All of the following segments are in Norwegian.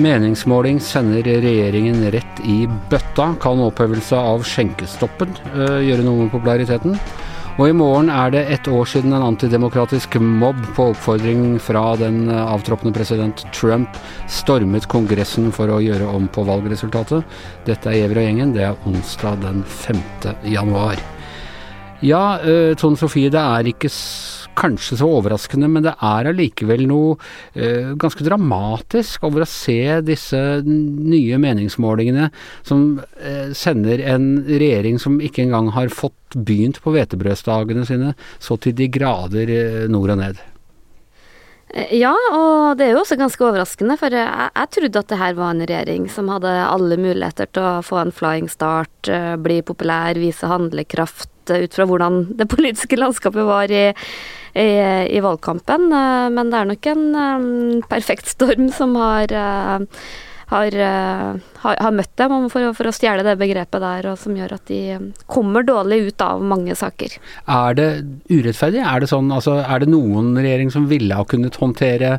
meningsmåling sender regjeringen rett i bøtta. Kan opphevelse av skjenkestoppen uh, gjøre noe med populariteten? Og i morgen er det ett år siden en antidemokratisk mobb på oppfordring fra den eh, avtroppende president Trump stormet Kongressen for å gjøre om på valgresultatet. Dette er Gjever og gjengen. Det er onsdag den 5. januar. Ja, uh, Tone Sofie, det er ikke kanskje så overraskende, men det er allikevel noe eh, ganske dramatisk over å se disse nye meningsmålingene som eh, sender en regjering som ikke engang har fått begynt på hvetebrødsdagene sine, så til de grader eh, nord og ned. Eh, ja, og det er jo også ganske overraskende, for jeg, jeg, trodde at det her var en regjering som hadde alle muligheter til å få en flying start, eh, bli populær, vise handlekraft ut fra hvordan det politiske landskapet var i i, i valgkampen. Eh, men det er nok en um, perfekt storm som har uh, har, har, har, møtt dem for, for, å stjele det begrepet der, og som gjør at de kommer dårlig ut av mange saker. Er det urettferdig? Er det, sånn, altså, er det noen regjering som ville ha kunnet håndtere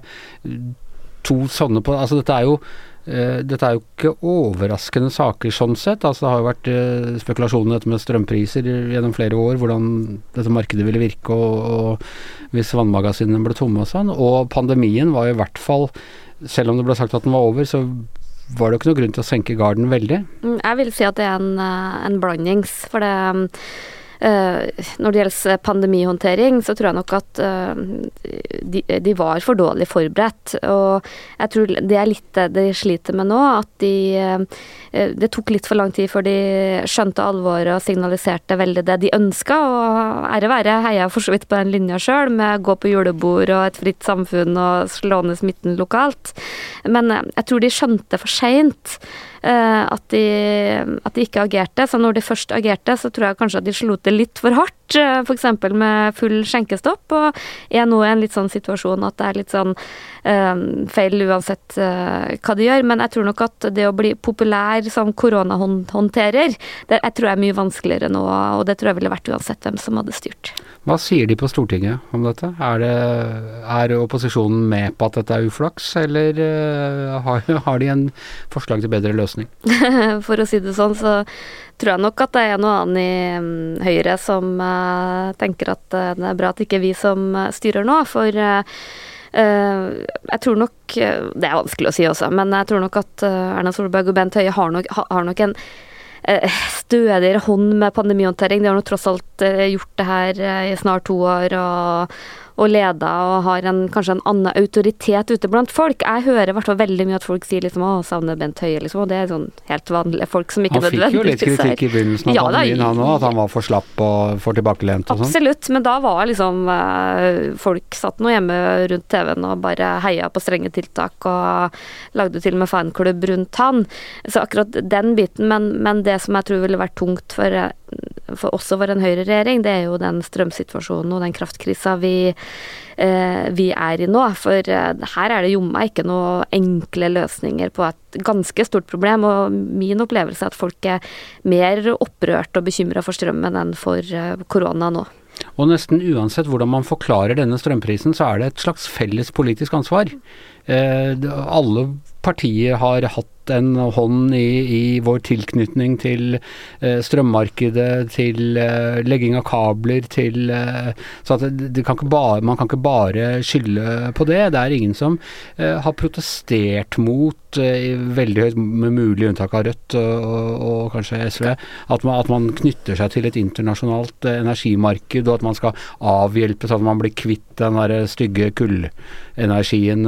to sånne på Altså dette er jo dette er jo ikke overraskende saker sånn sett. Altså, det har jo vært uh, spekulasjoner dette med strømpriser gjennom flere år, hvordan dette markedet ville virke og, og hvis vannmagasinene ble tomme og sånn. Og pandemien var jo i hvert fall, selv om det ble sagt at den var over, så var det jo ikke noe grunn til å senke garden veldig. Mm, jeg vil si at det er en, eh, en blandings. For det når det gjelder pandemihåndtering, så tror jeg nok at uh, de, de, var for dårlig forberedt. Og jeg tror det er litt det de sliter med nå, at de uh, Det tok litt for lang tid før de skjønte alvoret og signaliserte veldig det de ønska. Og ære være, heia for så vidt på den linja sjøl, med gå på julebord og et fritt samfunn og slå ned smitten lokalt. Men jeg tror de skjønte for seint. Eh, at de, at de, ikke agerte. Så når de først agerte, så tror jeg kanskje at de slo til litt for hardt, eh, f.eks. med full skjenkestopp, og er nå i en litt sånn situasjon at det er litt sånn um, feil uansett uh, hva de gjør. Men jeg tror nok at det å bli populær som koronahåndterer, det jeg tror jeg er mye vanskeligere nå, og det tror jeg ville vært uansett hvem som hadde styrt. Hva sier de på Stortinget om dette? Er, det, er opposisjonen med på at dette er uflaks, eller har, har, de en forslag til bedre løsning? For å si det sånn, så tror jeg nok at det er noe annet i um, Høyre som uh, tenker at uh, det er bra at det ikke er vi som styrer nå, for jeg tror nok Det er vanskelig å si også, men jeg tror nok at Erna Solberg og Bent Høie har nok, har nok en Eh, stødigere hånd med pandemihåndtering. De har nå tross alt eh, gjort det her eh, i snart to år. og og leder og har en, kanskje en annen autoritet ute blant folk. Jeg hører hvert veldig mye at folk sier liksom 'å, savner Bent Høie', liksom, og det er sånn helt vanlige folk som ikke nødvendigvis Han fikk jo litt kritikk i begynnelsen av ja, pandemien, han òg, at han var for slapp og for tilbakelent og sånn. Absolutt, men da var liksom folk satt nå hjemme rundt TV-en og bare heia på strenge tiltak og lagde til og med fanklubb rundt han. Så akkurat den biten, men, men det som jeg tror ville vært tungt for for også for en høyreregjering, det er jo den strømsituasjonen og den kraftkrisa vi, eh, vi er i nå. For eh, her er det jomma ikke noe enkle løsninger på et ganske stort problem. Og min opplevelse er at folk er mer opprørt og bekymra for strømmen enn for eh, korona nå. Og nesten uansett hvordan man forklarer denne strømprisen, så er det et slags felles politisk ansvar. Eh, alle partier har hatt en hånd i, i vår tilknytning til eh, strømmarkedet, til eh, legging av kabler, til eh, Så kan bare, man kan ikke bare skylde på det. Det er ingen som har protestert mot, eh, veldig høyt, med mulig unntak av Rødt og, og, kanskje SV, at man, at man, knytter seg til et internasjonalt energimarked, og at man skal avhjelpe sånn at man blir kvitt den der stygge kullenergien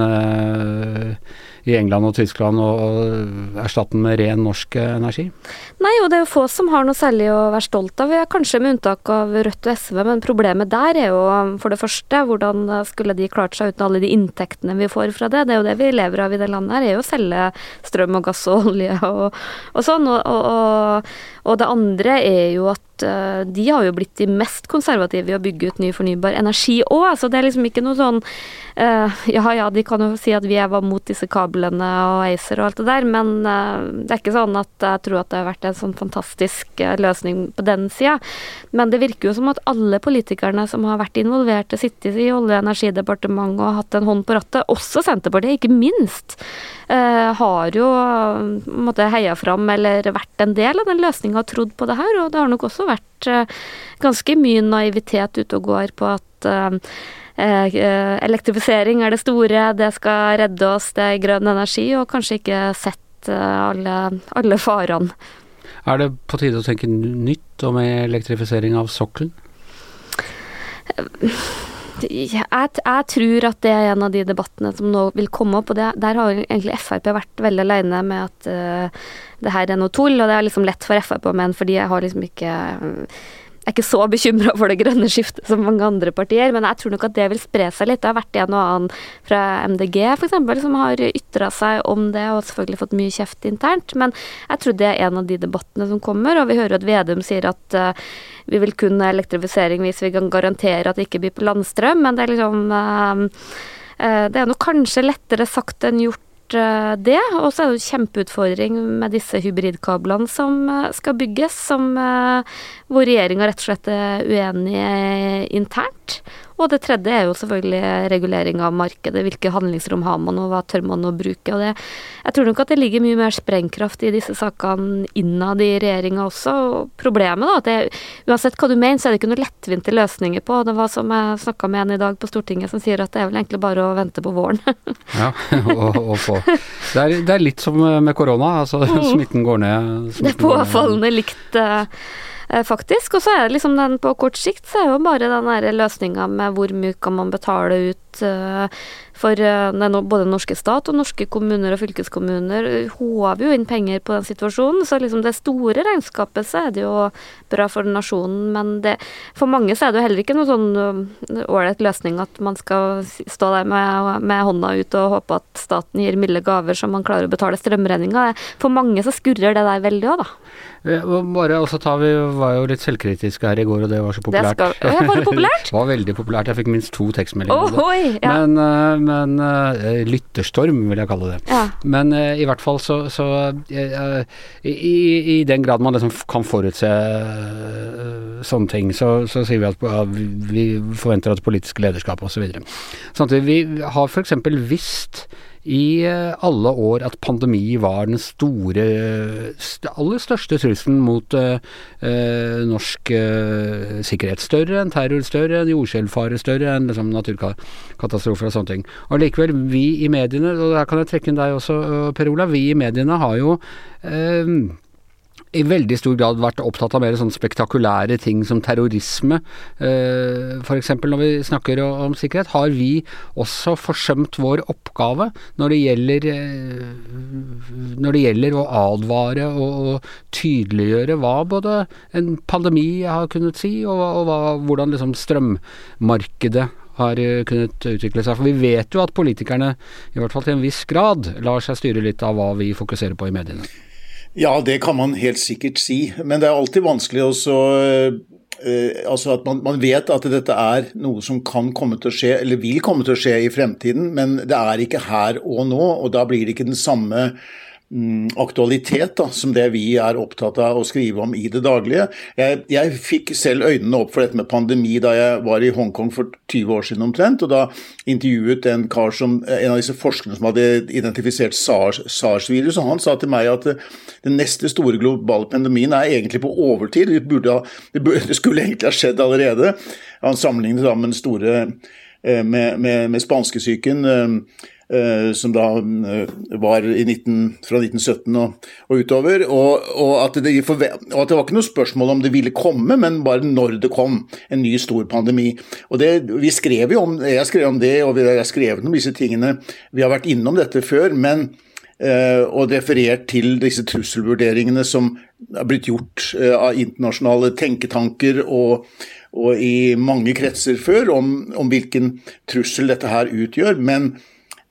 i England og Tyskland og erstatte den med ren norsk energi? Nei, og det er jo få som har noe særlig å være stolt av, kanskje med unntak av Rødt og SV. Men problemet der er jo for det første hvordan skulle de klart seg uten alle de inntektene vi får fra det. Det er jo det vi lever av i det landet her, er jo å selge strøm og gass og olje og, og sånn. Og, Og det andre er jo at uh, de har jo blitt de mest konservative i å bygge ut ny fornybar energi òg. Så det er liksom ikke noe sånn uh, Ja ja, de kan jo si at vi var mot disse kablene og ACER og alt det der, men uh, det er ikke sånn at jeg tror at det har vært en sånn fantastisk løsning på den sida. Men det virker jo som at alle politikerne som har vært involvert, sittet i Olje- og energidepartementet og hatt en hånd på rattet, også Senterpartiet, ikke minst, har jo måtte heia fram eller vært en del av den løsninga og trodd på det her. Og det har nok også vært ganske mye naivitet ute og går på at elektrifisering er det store, det skal redde oss, det er grønn energi, og kanskje ikke sett alle, alle farene. Er det på tide å tenke nytt om elektrifisering av sokkelen? Jeg, jeg, tror at det er en av de debattene som nå vil komme opp. og det, Der har egentlig Frp vært veldig alene med at uh, det her er noe tull. Og det er liksom lett for Frp å mene, fordi jeg har liksom ikke jeg er ikke så bekymra for det grønne skiftet som mange andre partier, men jeg tror nok at det vil spre seg litt. Det har vært en og annen fra MDG f.eks. som har ytra seg om det, og selvfølgelig fått mye kjeft internt. Men jeg tror det er en av de debattene som kommer, og vi hører at Vedum sier at uh, vi vil kun ha elektrifisering hvis vi kan garantere at det ikke blir på landstrøm, men det er liksom uh, Det er nok kanskje lettere sagt enn gjort det. Og så er det jo kjempeutfordring med disse hybridkablene som skal bygges, som, hvor regjeringa rett og slett er uenig internt. Og det tredje er jo selvfølgelig regulering av markedet. Hvilke handlingsrom har man, og hva tør man å bruke. Og det, jeg tror nok at det ligger mye mer sprengkraft i disse sakene innad i regjeringa også. Og problemet da, at det, uansett hva du mener, så er det ikke noen lettvinte løsninger på. Det var som jeg snakka med en i dag på Stortinget som sier at det er vel egentlig bare å vente på våren. ja, og, og få. Det er, det er, litt som med korona, altså mm. smitten går ned. Smitten det er påfallende likt. Uh, faktisk. Og så er det liksom den på kort sikt, så er jo bare den der løsninga med hvor mye kan man betale ut uh, for uh, både norske stat og norske kommuner og fylkeskommuner håver jo inn penger på den situasjonen. Så liksom det store regnskapet så er det jo bra for nasjonen, men det, for mange så er det jo heller ikke noe sånn ålreit løsning at man skal stå der med, med, hånda ut og håpe at staten gir milde gaver så man klarer å betale strømregninga. For mange så skurrer det der veldig òg, da. Bare også tar vi var jo litt selvkritiske her i går, og det var så populært. Det skal, ja, var det populært? det var veldig populært. Jeg fikk minst to tekstmeldinger. Oh, oi, ja. Men, eh, men uh, lytterstorm, vil jeg kalle det. Ja. Men i hvert fall så, så i, i, den grad man liksom kan forutse sånne ting, så, så, sier vi at vi forventer at politisk lederskap osv. At vi har f.eks. visst i eh, alle år at pandemi var den store, aller største trusselen mot uh, norsk uh, sikkerhet. Større enn terror, større enn jordskjelvfare, større enn liksom, naturkatastrofer og sånne ting. Og likevel, vi i mediene, og der kan jeg trekke inn deg også, Per Olav, vi i mediene har jo uh, i veldig stor grad vært opptatt av mer sånn spektakulære ting som terrorisme. Uh, F.eks. når vi snakker om sikkerhet, har vi også forsømt vår oppgave når det gjelder, uh, når det gjelder å advare og, og, tydeliggjøre hva både en pandemi har kunnet si, og, og hva, hvordan liksom strømmarkedet har kunnet utvikle seg. For vi vet jo at politikerne, i hvert fall til en viss grad, lar seg styre litt av hva vi fokuserer på i mediene. Ja, det kan man helt sikkert si. Men det er alltid vanskelig også Uh, altså at man, man, vet at dette er noe som kan komme til å skje, eller vil komme til å skje i fremtiden, men det er ikke her og nå. og Da blir det ikke den samme Mm, aktualitet da, som det vi er opptatt av å skrive om i det daglige. Jeg, jeg, fikk selv øynene opp for dette med pandemi da jeg var i Hongkong for 20 år siden omtrent. og Da intervjuet en kar som, en av disse forskerne som hadde identifisert SARS-virus. og Han sa til meg at den neste store globale pandemien er egentlig på overtid. Det, burde, det, burde, det skulle egentlig ha skjedd allerede. Han sammenlignet da med den store eh, med, med, med spanskesyken eh, Eh, som da eh, var 19, fra 1917 og, og utover. Og, og, at det, og, at det, var ikke noe spørsmål om det ville komme, men bare når det kom. En ny stor pandemi. Og det, vi skrev jo om, Jeg skrev om det, og vi har skrevet om disse tingene. Vi har vært innom dette før. men eh, og referert til disse trusselvurderingene som er blitt gjort av internasjonale tenketanker og, og i mange kretser før, om, om, hvilken trussel dette her utgjør. Men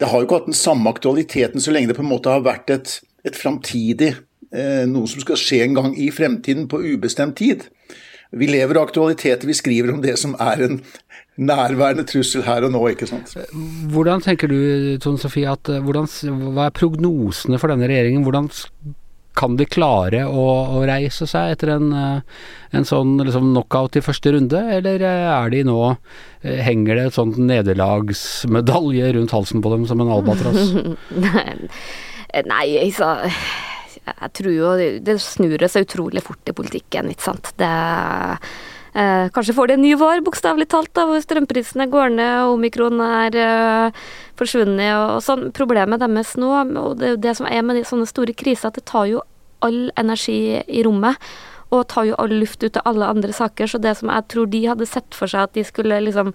det har jo ikke hatt den samme aktualiteten så lenge det på en måte har vært et, et framtidig eh, noe som skal skje en gang i fremtiden på ubestemt tid. Vi lever av aktualiteter, vi skriver om det som er en nærværende trussel her og nå, ikke sant. Hvordan tenker du, Tone Sofie, at eh, hvordan, hva er prognosene for denne regjeringen? Hvordan kan de klare å, å reise seg etter en, eh, en sånn liksom knockout i første runde, eller eh, er de nå Henger det et sånt nederlagsmedalje rundt halsen på dem som en albatross? Nei, altså Jeg tror jo det snur seg utrolig fort i politikken, ikke sant. Det Eh, kanskje får de en ny vår, bokstavelig talt, da, hvor strømprisene går ned, og omikron er eh, forsvunnet og, og sånn. Problemet deres nå, og det, det som er med de, sånne store kriser, at det tar jo all energi i rommet og tar jo all luft ut av alle andre saker. Så det som jeg tror de hadde sett for seg at de skulle liksom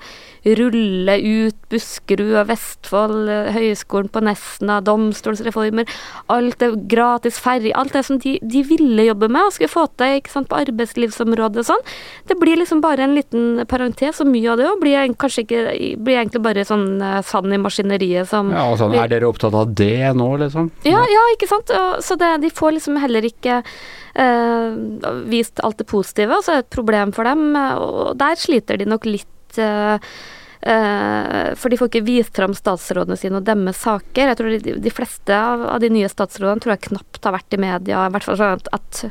rulle ut Buskerud og Vestfold, Høgskolen på Nesna, domstolsreformer, alt det gratis ferje, alt det som de, de, ville jobbe med og skulle få til ikke sant, på arbeidslivsområdet og sånn, det blir liksom bare en liten parentes, og mye av det òg blir kanskje ikke blir egentlig bare sånn uh, sand i maskineriet som Ja, sånn, Er dere opptatt av det nå, liksom? Ja, ja, ikke sant. Og, så det, de får liksom heller ikke Eh, vist alt det positive, og så er det et problem for dem. Og der sliter de nok litt. Eh, eh, for de får ikke vist fram statsrådene sine og deres saker. Jeg tror de, de fleste av, de nye statsrådene tror jeg knapt har vært i media. I hvert fall sånn at, at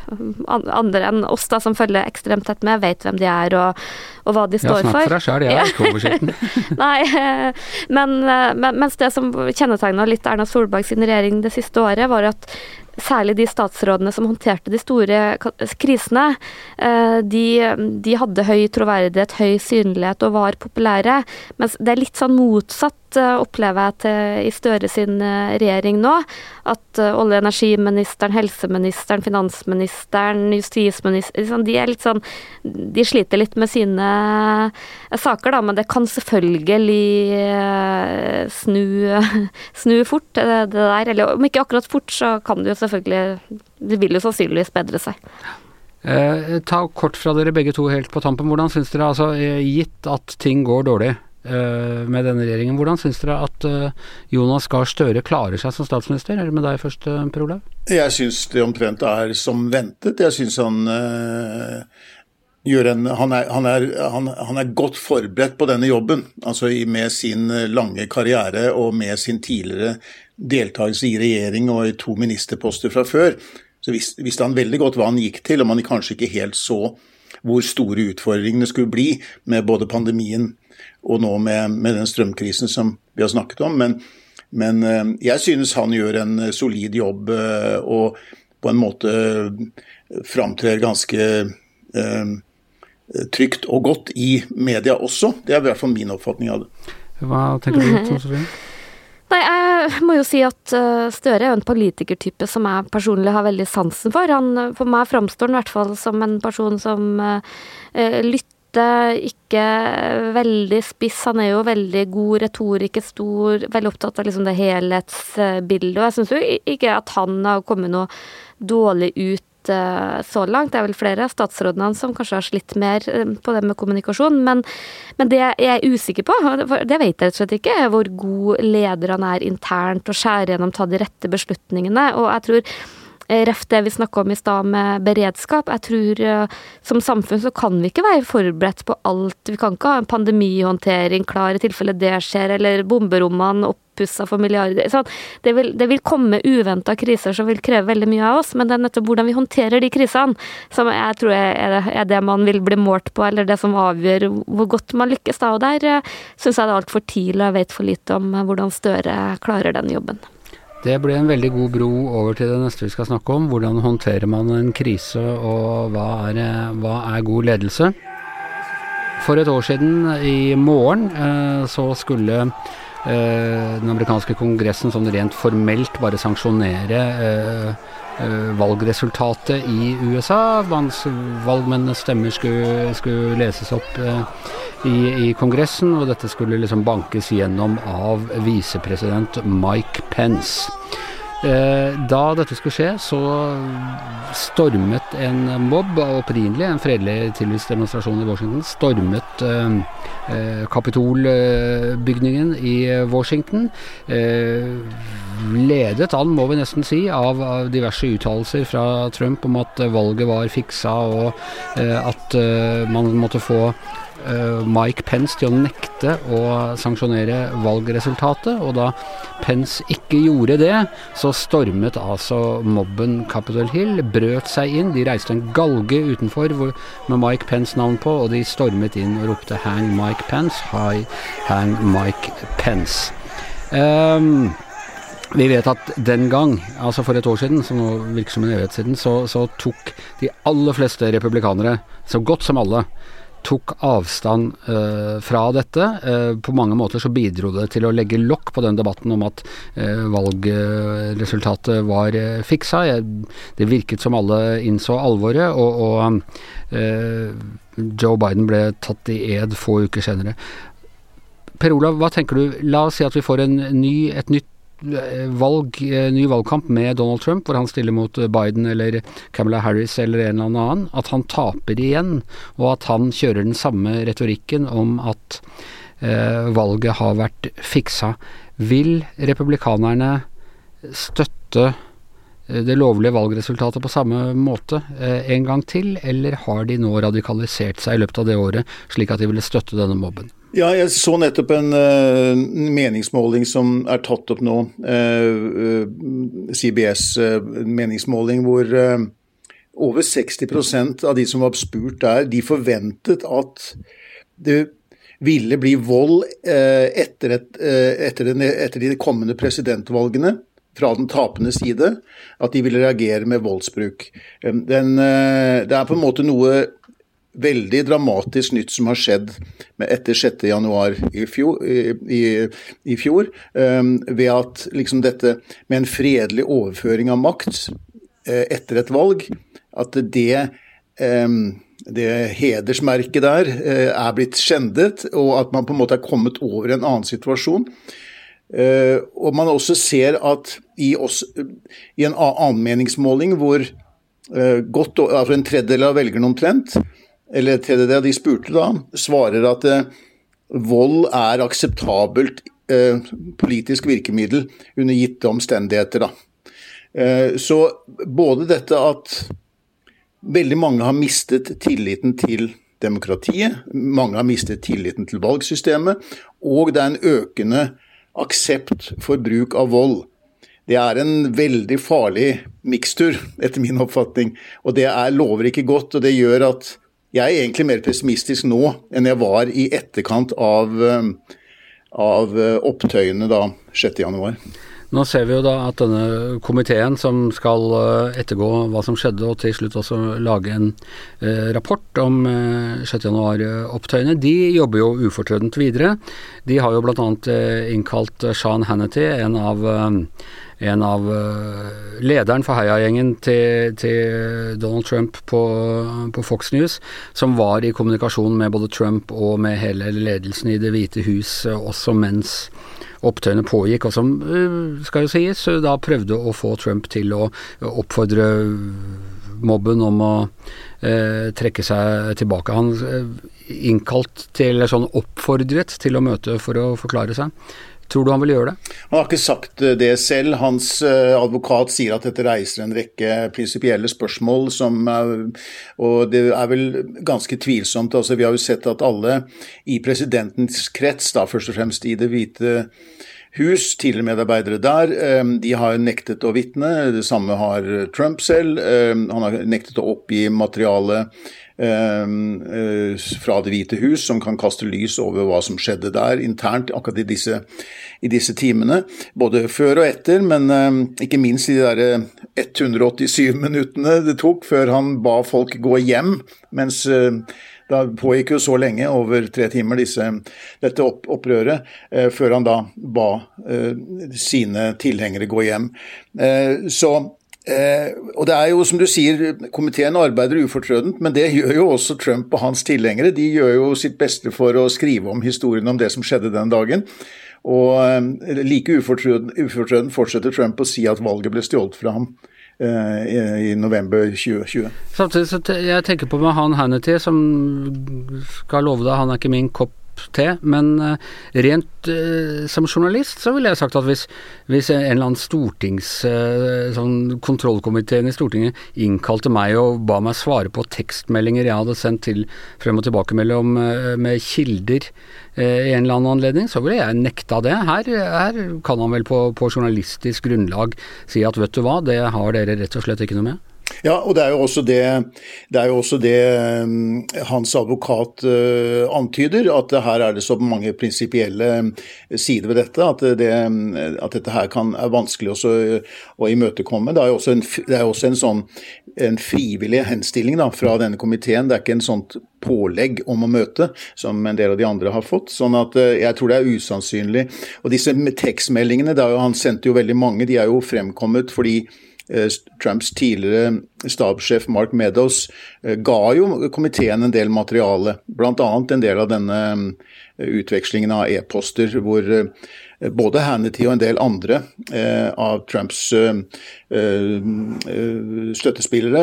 andre enn oss da, som følger ekstremt tett med, vet hvem de er og, og hva de står for. Ja, snakk for deg sjøl, jeg har ikke oversikten. Nei, men, men, mens det som kjennetegna litt Erna Solberg sin regjering det siste året, var at særlig de statsrådene som håndterte de store krisene, eh, de, de, hadde høy troverdighet, høy synlighet og var populære. Mens det er litt sånn motsatt, opplever jeg, til, i Støre sin eh, regjering nå. At olje- og energiministeren, helseministeren, finansministeren, justisministeren liksom, De er litt sånn De sliter litt med sine saker, da, men det kan selvfølgelig snu, snu fort, det, der. Eller om ikke akkurat fort, så kan det jo selvfølgelig Det vil jo sannsynligvis bedre seg. Eh, ta kort fra dere begge to helt på tampen. Hvordan syns dere, altså eh, gitt at ting går dårlig eh, med denne regjeringen, hvordan syns dere at eh, Jonas Gahr Støre klarer seg som statsminister? Er det med deg først, eh, Per Olav? Jeg syns det omtrent er som ventet. Jeg syns han eh, gjør en han er, han, er, han, han er, godt forberedt på denne jobben. Altså med sin lange karriere og med sin tidligere deltakelse i regjering og i to ministerposter fra før, så visste han veldig godt hva han gikk til, og man kanskje ikke helt så hvor store utfordringene skulle bli med både pandemien og nå med, med den strømkrisen som vi har snakket om. Men, men eh, jeg synes han gjør en solid jobb eh, og på en måte framtrer ganske eh, trygt og godt i media også. Det er i hvert fall min oppfatning av det. Hva tenker du, Tom Sofie? Nei, jeg må jo si at eh, Støre er jo en politikertype som jeg personlig har veldig sansen for. Han, for meg framstår han i hvert fall som en person som eh, lytter, ikke veldig spiss. Han er jo veldig god retoriker, stor, veldig opptatt av liksom det helhetsbildet. Og jeg syns jo ikke at han har kommet noe dårlig ut Eh, så langt. Det er vel flere av statsrådene som kanskje har slitt mer eh, på det med kommunikasjon. Men, men det jeg er usikker på, det vet jeg rett og slett ikke, er hvor god leder han er internt og skjærer gjennom, ta de rette beslutningene. Og jeg tror Ref det vi snakka om i stad med beredskap. Jeg tror som samfunn så kan vi ikke være forberedt på alt. Vi kan ikke ha en pandemihåndtering klar i tilfelle det skjer, eller bomberommene opp oppussa for milliarder. Det, vil, det, vil, komme uventa kriser som vil kreve veldig mye av oss, men det er nettopp hvordan vi håndterer de krisene som jeg tror er, er det man vil bli målt på, eller det som avgjør hvor godt man lykkes. da, og Der uh, syns jeg det er altfor tidlig, og jeg vet for lite om hvordan Støre klarer den jobben. Det ble en veldig god bro over til det neste vi skal snakke om. Hvordan håndterer man en krise, og hva er, eh, hva er god ledelse? For et år siden, i morgen, så skulle Eh, den amerikanske kongressen sånn rent formelt bare sanksjonere eh, eh, valgresultatet i USA. Valgmennenes stemmer skulle, skulle leses opp i, i, Kongressen, og dette skulle liksom bankes gjennom av visepresident Mike Pence. Da dette skulle skje, så stormet en mobb, opprinnelig en fredelig tillitsdemonstrasjon i Washington, stormet eh, Kapitolbygningen i Washington. Eh, ledet an, må vi nesten si, av, diverse uttalelser fra Trump om at valget var fiksa, og at man måtte få Mike Pence til å nekte å sanksjonere valgresultatet. Og da Pence ikke gjorde det, så stormet altså mobben Capitol Hill, brøt seg inn. De reiste en galge utenfor med Mike Pence navn på, og de stormet inn og ropte 'Hang Mike Pence', 'Hi, hang Mike Pence'. Um, vi vet at den gang, altså for et år siden, som nå virker som en evighet siden, så, så, tok de aller fleste republikanere, så godt som alle, tok avstand uh, fra dette. Uh, på mange måter så bidro det til å legge lokk på den debatten om at uh, valgresultatet var fiksa. Det virket som alle innså alvoret, og, og Joe Biden ble tatt i ed få uker senere. Per Olav, hva tenker du? La oss si at vi får ny, et nytt valg, eh, ny valgkamp med Donald Trump, hvor han stiller mot Biden eller Camilla Harris eller en eller annen. At han taper igjen, og at han kjører den samme retorikken om at eh, valget har vært fiksa. Vil republikanerne støtte eh, det lovlige valgresultatet på samme måte eh, en gang til, eller har de nå radikalisert seg i løpet av det året, slik at de ville støtte denne mobben? Ja, jeg så nettopp en uh, meningsmåling som er tatt opp nå. Uh, uh, CBS meningsmåling hvor over 60% av de som var spurt der, de forventet at det ville bli vold etter, et, etter, den, etter de kommende presidentvalgene fra den tapende side, at de ville reagere med voldsbruk. Den, det er på en måte noe veldig dramatisk nytt som har skjedd etter 6.1 i fjor, i, i fjor um, ved at liksom dette med en fredelig overføring av makt uh, etter et valg, at det um, det hedersmerket der uh, er blitt skjendet, og at man på en måte er kommet over en annen situasjon. Uh, og man også ser at i, oss, i en annen meningsmåling hvor godt, altså en tredjedel av velgerne omtrent eller TDD, de spurte da, svarer at eh, vold er akseptabelt eh, politisk virkemiddel under gitte omstendigheter. Eh, så både dette at veldig mange har mistet tilliten til demokratiet, mange har mistet tilliten til valgsystemet, og det er en økende aksept for bruk av vold. Det er en veldig farlig mikstur, etter min oppfatning. Og det er, lover ikke godt, og det gjør at jeg er egentlig mer pessimistisk nå enn jeg var i etterkant av, eh, av eh, opptøyene da 6.1. Nå ser vi jo da at denne komiteen som skal eh, ettergå hva som skjedde, og til slutt også lage en rapport om eh, 6.1-opptøyene, de jobber jo ufortrødent videre. De har jo bl.a. Eh, innkalt Sean Hannity, en av en av uh, lederen for heiagjengen til, til Donald Trump på, på, Fox News, som var i kommunikasjon med både Trump og med hele ledelsen i Det hvite hus uh, også mens opptøyene pågikk, og som, uh, skal jo sies, da prøvde å få Trump til å oppfordre mobben om å trekke seg tilbake. Han innkalt til, eller sånn oppfordret til å møte for å forklare seg. Tror du han vil gjøre det? Han har ikke sagt eh, det selv. Hans eh, advokat sier at dette reiser en rekke prinsipielle spørsmål som Og det er vel ganske tvilsomt. Altså, vi har jo sett at alle i presidentens krets, da først og fremst i Det hvite hus, tidligere medarbeidere der, eh, de har nektet å vitne. Det samme har Trump selv. Han har nektet å oppgi materiale Ehm, eh, fra Det hvite hus, som kan kaste lys over hva som skjedde der internt akkurat i disse, i disse timene. Både før og etter, men ehm, ikke minst i de der 187 minuttene det tok før han ba folk gå hjem. mens det pågikk jo så lenge, over tre timer, disse, dette opp, opprøret, eh, før han da ba eh, sine tilhengere gå hjem. Eh, så Eh, og det er jo som du sier, Komiteen arbeider ufortrødent, men det gjør jo også Trump og hans tilhengere. De gjør jo sitt beste for å skrive om historien om det som skjedde den dagen. Og eh, like ufortrødent fortsetter Trump å si at valget ble stjålet fra ham i november 2020. Samtidig så jeg tenker på med han Hannity, som skal love deg han er ikke min kopp til. Men uh, rent uh, som journalist så ville jeg sagt at hvis, hvis en eller annen stortings... Uh, sånn kontrollkomiteen i Stortinget innkalte meg og ba meg svare på tekstmeldinger jeg hadde sendt til frem og tilbake mellom med kilder i en eller annen anledning, så ville jeg nekta det. Her, her kan han vel på, på journalistisk grunnlag si at vet du hva, det har dere rett og slett ikke noe med. Ja, og det er jo også det, det, jo også det um, hans advokat uh, antyder, at her er det så mange prinsipielle um, sider ved dette at, det, at dette her kan, er vanskelig også, å imøtekomme. Det er jo også en, det er også en sånn en frivillig henstilling da, fra denne komiteen. Det er ikke en sånt pålegg om å møte, som en del av de andre har fått. sånn at jeg tror det er usannsynlig. Og disse tekstmeldingene, jo, han sendte jo veldig mange, de er jo fremkommet fordi Eh, Trumps tidligere stabssjef Mark Meadows eh, ga jo komiteen en del materiale, bl.a. en del av denne eh, utvekslingen av e-poster hvor både Hannity og en del andre eh, av Trumps eh, støttespillere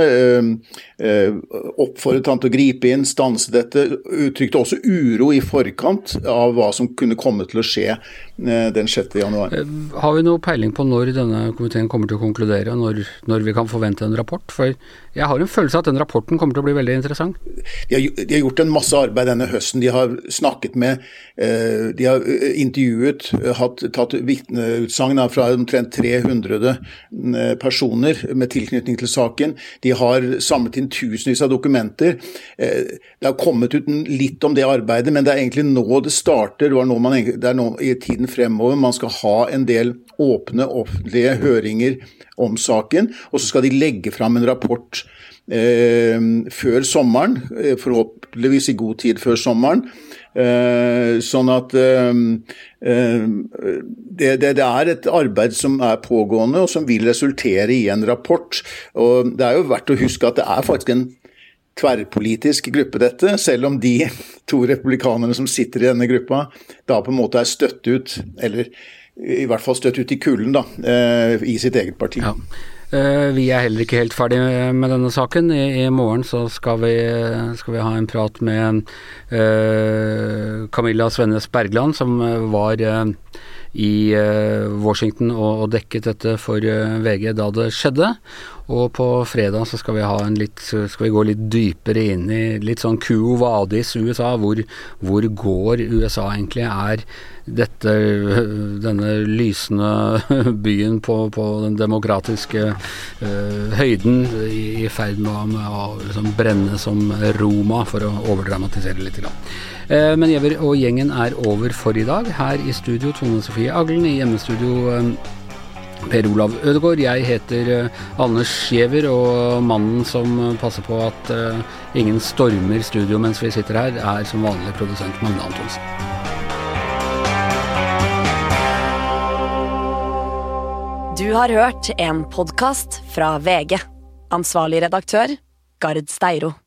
eh, oppfordret han til å gripe inn, stanse dette. Uttrykte også uro i forkant av hva som kunne komme til å skje den 6. januar. Har vi noe peiling på når denne komiteen kommer til å konkludere, når, når vi kan forvente en rapport? For jeg har en følelse av at den rapporten kommer til å bli veldig interessant. De har, de har gjort en masse arbeid denne høsten. De har snakket med, de har intervjuet, hatt, tatt vitneutsagn fra omtrent 300 personer med tilknytning til saken. De har samlet inn tusenvis av dokumenter. Det har kommet ut litt om det arbeidet, men det er egentlig nå det starter. Det, man, det er nå i tiden fremover man skal ha en del åpne offentlige høringer om saken, og så skal de legge fram en rapport eh, før sommeren, eh, forhåpentligvis i god tid før sommeren. Eh, sånn at eh, eh, det, det, det, er et arbeid som er pågående, og som vil resultere i en rapport. Og Det er jo verdt å huske at det er faktisk en tverrpolitisk gruppe, dette, selv om de to republikanerne som sitter i denne gruppa, da på en måte er støtt ut, eller i hvert fall støtt ut i kulden, da, eh, i sitt eget parti. Ja. Eh, vi er heller ikke helt ferdig med denne saken. I, i morgen så skal vi, skal vi, ha en prat med uh, Camilla Svennes Bergland, som var uh, i uh, Washington og, og, dekket dette for VG da det skjedde. Og på fredag så skal vi, litt, skal vi gå litt dypere inn i litt sånn Quo Vadis USA. Hvor, hvor går USA egentlig? Er dette, denne lysende byen på, på den demokratiske uh, høyden i, i ferd med, å liksom brenne som Roma, for å overdramatisere litt? Uh, men Giæver og gjengen er over for i dag. Her i studio Tone Sofie Aglen, i hjemmestudio uh, Per Olav Ødegaard. Jeg heter uh, Anders Giæver, og mannen som passer på at uh, ingen stormer studio mens vi sitter her, er som vanlig produsent Magne Antonsen. Du har hørt en podkast fra VG. Ansvarlig redaktør, Gard Steiro.